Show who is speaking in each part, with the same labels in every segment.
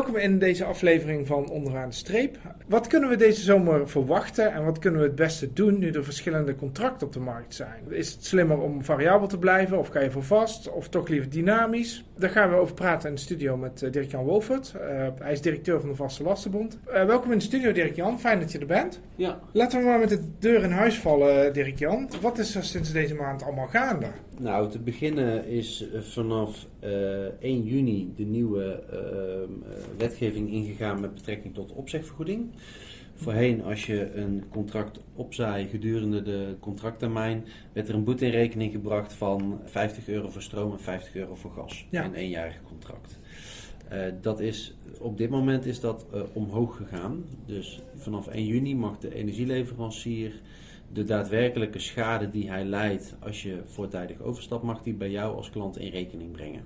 Speaker 1: Welkom in deze aflevering van Onderaan de Streep. Wat kunnen we deze zomer verwachten en wat kunnen we het beste doen nu er verschillende contracten op de markt zijn? Is het slimmer om variabel te blijven of ga je voor vast of toch liever dynamisch? Daar gaan we over praten in de studio met uh, Dirk-Jan Wolfert. Uh, hij is directeur van de Vaste Lastenbond. Uh, welkom in de studio Dirk-Jan, fijn dat je er bent.
Speaker 2: Ja.
Speaker 1: Laten we maar met de deur in huis vallen Dirk-Jan. Wat is er sinds deze maand allemaal gaande?
Speaker 2: Nou, te beginnen is vanaf 1 juni de nieuwe wetgeving ingegaan met betrekking tot opzegvergoeding. Voorheen, als je een contract opzij gedurende de contracttermijn, werd er een boete in rekening gebracht van 50 euro voor stroom en 50 euro voor gas. Ja. Een eenjarig contract. Uh, dat is, op dit moment is dat uh, omhoog gegaan. Dus vanaf 1 juni mag de energieleverancier de daadwerkelijke schade die hij leidt als je voortijdig overstapt, mag die bij jou als klant in rekening brengen.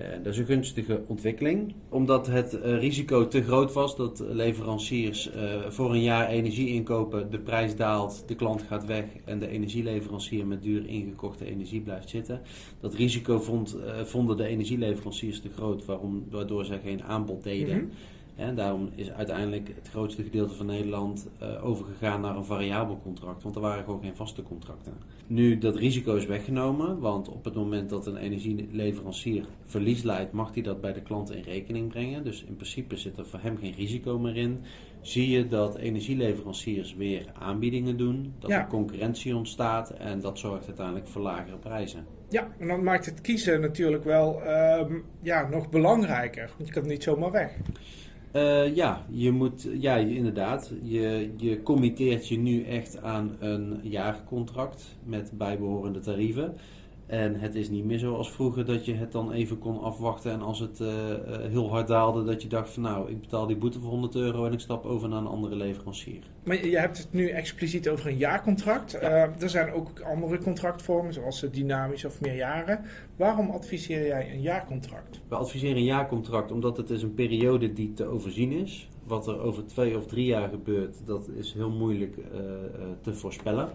Speaker 2: Uh, dat is een gunstige ontwikkeling, omdat het uh, risico te groot was dat leveranciers uh, voor een jaar energie inkopen, de prijs daalt, de klant gaat weg en de energieleverancier met duur ingekochte energie blijft zitten. Dat risico vond, vonden de energieleveranciers te groot, waarom, waardoor zij geen aanbod deden. -hmm. En daarom is uiteindelijk het grootste gedeelte van Nederland uh, overgegaan naar een variabel contract, want er waren gewoon geen vaste contracten. Nu dat risico is weggenomen, want op het moment dat een energieleverancier verlies leidt, mag hij dat bij de klant in rekening brengen. Dus in principe zit er voor hem geen risico meer in. Zie je dat energieleveranciers weer aanbiedingen doen, dat ja. er concurrentie ontstaat en dat zorgt uiteindelijk voor lagere prijzen.
Speaker 1: Ja, en dan maakt het kiezen natuurlijk wel uh, ja, nog belangrijker, want je kan niet zomaar weg.
Speaker 2: Uh, ja, je moet, ja, inderdaad. Je, je committeert je nu echt aan een jaarcontract met bijbehorende tarieven. En het is niet meer zoals vroeger dat je het dan even kon afwachten. En als het uh, heel hard daalde, dat je dacht van nou, ik betaal die boete voor 100 euro en ik stap over naar een andere leverancier.
Speaker 1: Maar je hebt het nu expliciet over een jaarcontract. Ja. Uh, er zijn ook andere contractvormen, zoals dynamisch of meerjaren. Waarom adviseer jij een jaarcontract?
Speaker 2: We adviseren een jaarcontract omdat het is een periode die te overzien is. Wat er over twee of drie jaar gebeurt, dat is heel moeilijk uh, te voorspellen.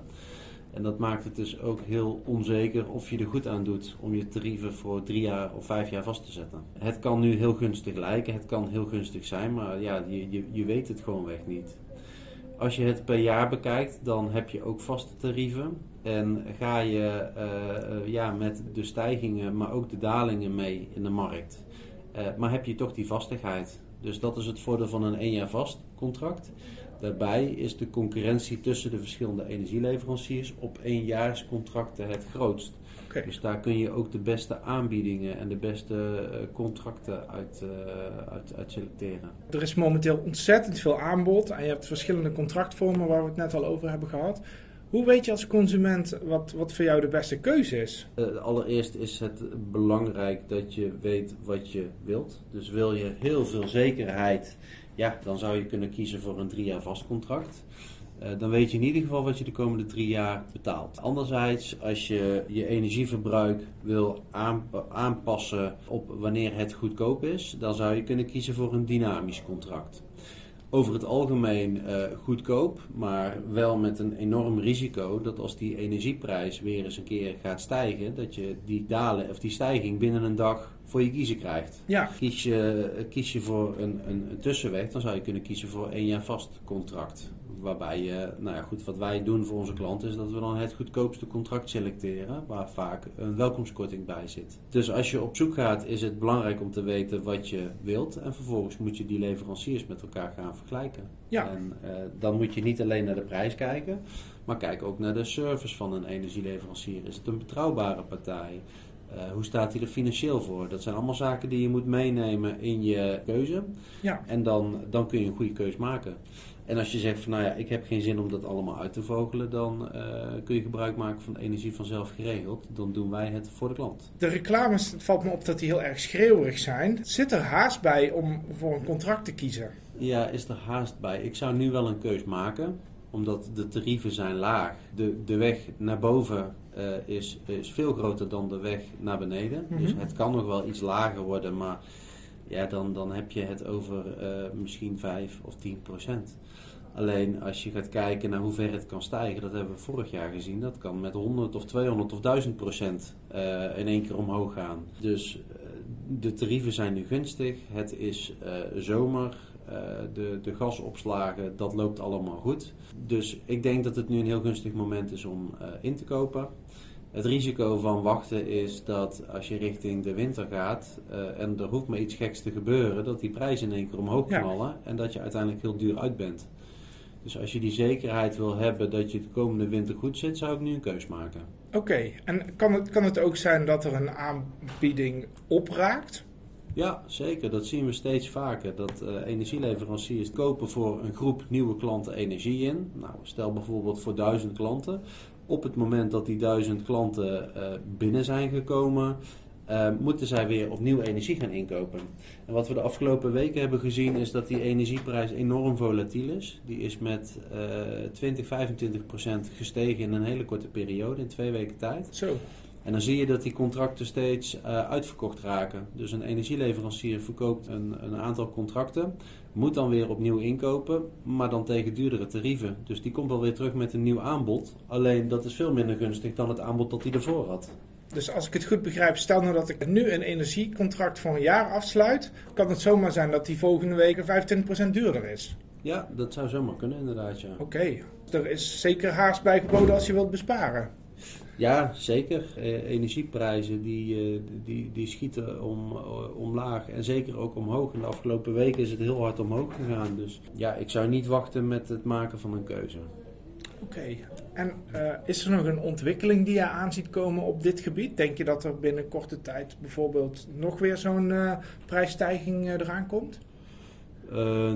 Speaker 2: En dat maakt het dus ook heel onzeker of je er goed aan doet om je tarieven voor drie jaar of vijf jaar vast te zetten. Het kan nu heel gunstig lijken, het kan heel gunstig zijn, maar ja, je, je, je weet het gewoonweg niet. Als je het per jaar bekijkt, dan heb je ook vaste tarieven. En ga je uh, ja, met de stijgingen, maar ook de dalingen mee in de markt. Uh, maar heb je toch die vastigheid. Dus dat is het voordeel van een één jaar vast contract. Daarbij is de concurrentie tussen de verschillende energieleveranciers op éénjaarscontracten het grootst. Okay. Dus daar kun je ook de beste aanbiedingen en de beste uh, contracten uit, uh, uit, uit, selecteren.
Speaker 1: Er is momenteel ontzettend veel aanbod en je hebt verschillende contractvormen waar we het net al over hebben gehad. Hoe weet je als consument wat, wat voor jou de beste keuze is?
Speaker 2: Uh, allereerst is het belangrijk dat je weet wat je wilt. Dus wil je heel veel zekerheid ja, dan zou je kunnen kiezen voor een drie jaar vast contract. Uh, dan weet je in ieder geval wat je de komende drie jaar betaalt. Anderzijds, als je je energieverbruik wil aanpassen op wanneer het goedkoop is, dan zou je kunnen kiezen voor een dynamisch contract. Over het algemeen uh, goedkoop, maar wel met een enorm risico dat als die energieprijs weer eens een keer gaat stijgen, dat je die dalen of die stijging binnen een dag voor je kiezen krijgt.
Speaker 1: Ja.
Speaker 2: Kies, je, kies je voor een, een, een, tussenweg, dan zou je kunnen kiezen voor één jaar vast contract. Waarbij je, nou ja, goed, wat wij doen voor onze klanten is dat we dan het goedkoopste contract selecteren, waar vaak een welkomstkorting bij zit. Dus als je op zoek gaat, is het belangrijk om te weten wat je wilt. En vervolgens moet je die leveranciers met elkaar gaan vergelijken.
Speaker 1: Ja.
Speaker 2: En uh, dan moet je niet alleen naar de prijs kijken, maar kijk ook naar de service van een energieleverancier. Is het een betrouwbare partij? Uh, hoe staat hij er financieel voor? Dat zijn allemaal zaken die je moet meenemen in je keuze.
Speaker 1: Ja.
Speaker 2: En dan, dan kun je een goede keuze maken. En als je zegt van nou ja, ik heb geen zin om dat allemaal uit te vogelen, dan uh, kun je gebruik maken van de energie vanzelf geregeld. Dan doen wij het voor de klant.
Speaker 1: De reclames, het valt me op dat die heel erg schreeuwerig zijn. Zit er haast bij om voor een contract te kiezen?
Speaker 2: Ja, is er haast bij. Ik zou nu wel een keus maken omdat de tarieven zijn laag. De, de weg naar boven uh, is, is veel groter dan de weg naar beneden. Mm -hmm. Dus het kan nog wel iets lager worden, maar ja, dan, dan heb je het over uh, misschien 5 of 10 procent. Alleen als je gaat kijken naar hoe ver het kan stijgen, dat hebben we vorig jaar gezien. Dat kan met 100 of 200 of 1000 procent uh, in één keer omhoog gaan. Dus de tarieven zijn nu gunstig. Het is zomer. Uh, de, de gasopslagen, dat loopt allemaal goed. Dus ik denk dat het nu een heel gunstig moment is om uh, in te kopen. Het risico van wachten is dat als je richting de winter gaat uh, en er hoeft maar iets geks te gebeuren, dat die prijzen in één keer omhoog knallen ja. en dat je uiteindelijk heel duur uit bent. Dus als je die zekerheid wil hebben dat je de komende winter goed zit, zou ik nu een keus maken.
Speaker 1: Oké, okay. en kan het, kan het ook zijn dat er een aanbieding opraakt?
Speaker 2: Ja, zeker. Dat zien we steeds vaker. Dat uh, energieleveranciers kopen voor een groep nieuwe klanten energie in. Nou, stel bijvoorbeeld voor duizend klanten. Op het moment dat die duizend klanten uh, binnen zijn gekomen, uh, moeten zij weer opnieuw energie gaan inkopen. En wat we de afgelopen weken hebben gezien is dat die energieprijs enorm volatiel is. Die is met uh, 20, 25 procent gestegen in een hele korte periode, in twee weken tijd.
Speaker 1: Zo.
Speaker 2: En dan zie je dat die contracten steeds uh, uitverkocht raken. Dus een energieleverancier verkoopt een, een, aantal contracten, moet dan weer opnieuw inkopen, maar dan tegen duurdere tarieven. Dus die komt wel weer terug met een nieuw aanbod. Alleen dat is veel minder gunstig dan het aanbod dat hij ervoor had.
Speaker 1: Dus als ik het goed begrijp, stel nou dat ik nu een energiecontract voor een jaar afsluit, kan het zomaar zijn dat die volgende week 25% duurder is.
Speaker 2: Ja, dat zou zomaar kunnen inderdaad, ja.
Speaker 1: Oké, okay. er is zeker haast bij geboden als je wilt besparen.
Speaker 2: Ja, zeker. Eh, energieprijzen die, uh, die, die schieten om, uh, omlaag en zeker ook omhoog. In de afgelopen weken is het heel hard omhoog gegaan. Dus ja, ik zou niet wachten met het maken van een keuze.
Speaker 1: Oké. Okay. En uh, is er nog een ontwikkeling die je aan ziet komen op dit gebied? Denk je dat er binnen korte tijd bijvoorbeeld nog weer zo'n uh, prijsstijging uh, eraan komt?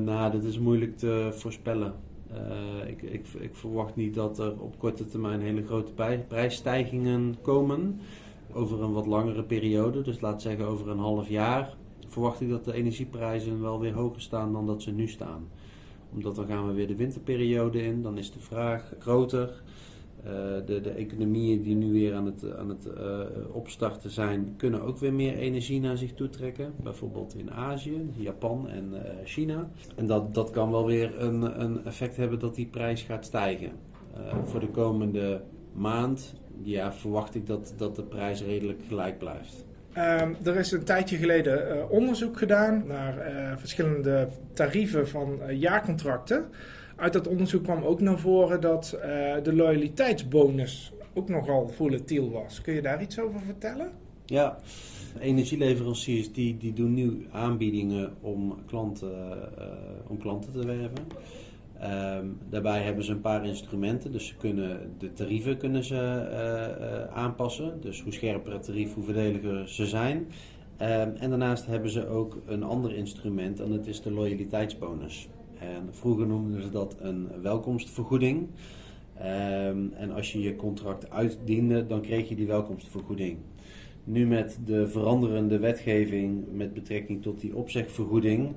Speaker 2: nou, dat is moeilijk te voorspellen. Ik, ik, ik, verwacht niet dat er op korte termijn hele grote prijsstijgingen komen. Over een wat langere periode, dus laat zeggen over een half jaar, verwacht ik dat de energieprijzen wel weer hoger staan dan dat ze nu staan omdat dan gaan we weer de winterperiode in, dan is de vraag groter. Uh, de, de economieën die nu weer aan het, aan het uh, opstarten zijn, kunnen ook weer meer energie naar zich toe trekken. Bijvoorbeeld in Azië, Japan en uh, China. En dat, dat kan wel weer een, een effect hebben dat die prijs gaat stijgen. voor de komende maand ja, verwacht ik dat, dat de prijs redelijk gelijk blijft.
Speaker 1: Um, er is een tijdje geleden onderzoek gedaan naar verschillende tarieven van jaarcontracten. Uit dat onderzoek kwam ook naar voren dat de loyaliteitsbonus ook nogal volatiel was. Kun je daar iets over vertellen?
Speaker 2: Ja, energieleveranciers die, die doen nu aanbiedingen om klanten, om klanten te werven. Um, daarbij hebben ze een paar instrumenten, dus ze kunnen de tarieven kunnen ze, uh, aanpassen. Dus hoe scherper het tarief, hoe voordeliger ze zijn. Um, en daarnaast hebben ze ook een ander instrument en dat is de loyaliteitsbonus. En vroeger noemden ze dat een welkomstvergoeding. Um, en als je je contract uitdiende, dan kreeg je die welkomstvergoeding. Nu met de veranderende wetgeving met betrekking tot die opzegvergoeding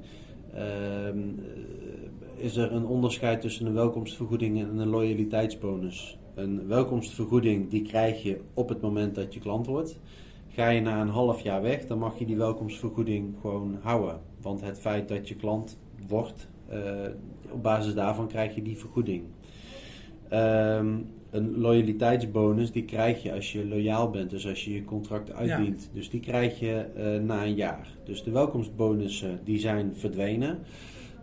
Speaker 2: is er een onderscheid tussen een welkomstvergoeding en een loyaliteitsbonus. Een welkomstvergoeding die krijg je op het moment dat je klant wordt. Ga je na een half jaar weg, dan mag je die welkomstvergoeding gewoon houden. Want het feit dat je klant wordt, op basis daarvan krijg je die vergoeding. Um, een loyaliteitsbonus die krijg je als je loyaal bent, dus als je je contract uitdient. Ja. Dus die krijg je uh, na een jaar. Dus de welkomstbonussen die zijn verdwenen.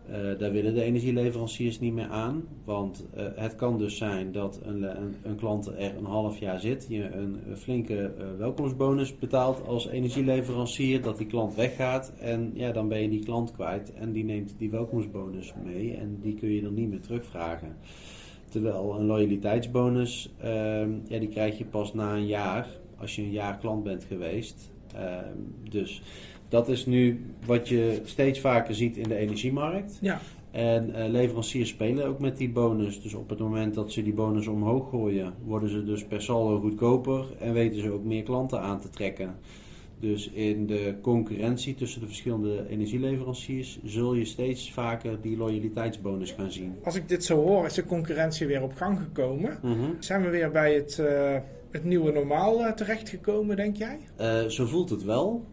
Speaker 2: Uh, daar willen de energieleveranciers niet meer aan. Want uh, het kan dus zijn dat een, een, klant er een half jaar zit, je een, flinke uh, welkomstbonus betaalt als energieleverancier, dat die klant weggaat en ja, dan ben je die klant kwijt en die neemt die welkomstbonus mee en die kun je dan niet meer terugvragen. Terwijl een loyaliteitsbonus, ehm, ja, die krijg je pas na een jaar, als je een jaar klant bent geweest. Ehm, dus dat is nu wat je steeds vaker ziet in de energiemarkt.
Speaker 1: Ja.
Speaker 2: En uh, leveranciers spelen ook met die bonus. Dus op het moment dat ze die bonus omhoog gooien, worden ze dus per saldo goedkoper en weten ze ook meer klanten aan te trekken. Dus in de concurrentie tussen de verschillende energieleveranciers zul je steeds vaker die loyaliteitsbonus gaan zien.
Speaker 1: Als ik dit zo hoor, is de concurrentie weer op gang gekomen. Mm -hmm. Zijn we weer bij het, uh, het nieuwe normaal uh, terechtgekomen, denk jij?
Speaker 2: Uh, zo voelt het wel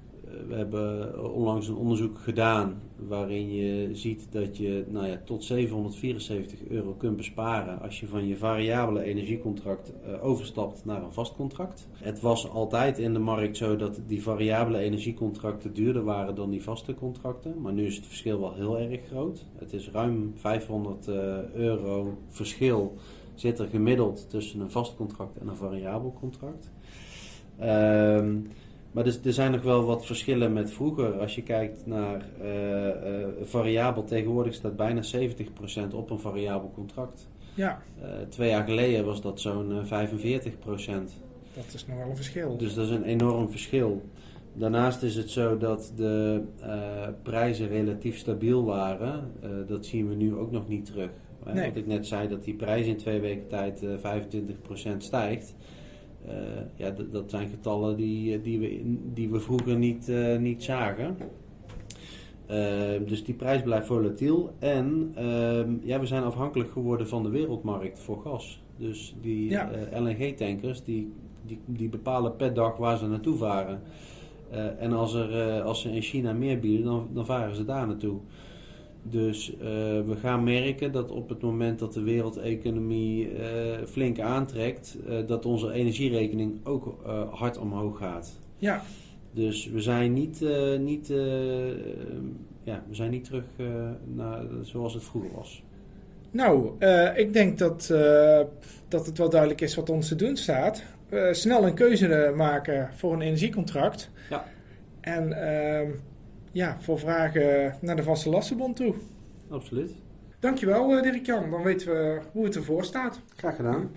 Speaker 2: we hebben onlangs een onderzoek gedaan waarin je ziet dat je nou ja, tot 774 euro kunt besparen als je van je variabele energiecontract overstapt naar een vast contract. Het was altijd in de markt zo dat die variabele energiecontracten duurder waren dan die vaste contracten, maar nu is het verschil wel heel erg groot. Het is ruim 500 uh, euro verschil zit er gemiddeld tussen een vast contract en een variabel contract. Ehm, maar dus, er zijn nog wel wat verschillen met vroeger. Als je kijkt naar uh, uh, variabel, tegenwoordig staat bijna 70% op een variabel contract.
Speaker 1: Ja.
Speaker 2: Uh, twee jaar geleden was dat zo'n 45%.
Speaker 1: Dat is nog wel een verschil.
Speaker 2: Dus dat is een enorm verschil. Daarnaast is het zo dat de prijzen relatief stabiel waren. dat zien we nu ook nog niet terug. Nee. Wat ik net zei, dat die prijs in twee weken tijd 25% stijgt. Uh, ja, dat zijn getallen die, die, we, die we vroeger niet, uh, niet zagen. Uh, dus die prijs blijft volatiel. En ehm, ja, we zijn afhankelijk geworden van de wereldmarkt voor gas. Dus die ja. LNG-tankers die, die, die bepalen per dag waar ze naartoe varen. en als, er, als ze in China meer bieden, dan, dan varen ze daar naartoe. Dus uh, we gaan merken dat op het moment dat de wereldeconomie uh, flink aantrekt, uh, dat onze energierekening ook hard omhoog gaat.
Speaker 1: Ja.
Speaker 2: Dus we zijn niet, niet, ja, we zijn niet terug naar zoals het vroeger was.
Speaker 1: Nou, ik denk dat, dat het wel duidelijk is wat ons te doen staat. snel een keuze maken voor een energiecontract.
Speaker 2: Ja.
Speaker 1: En ehm, ja, voor vragen naar de Vaste Lastenbond toe.
Speaker 2: Absoluut.
Speaker 1: Dankjewel, Dirk-Jan. Dan weten we hoe het ervoor staat.
Speaker 2: Graag gedaan.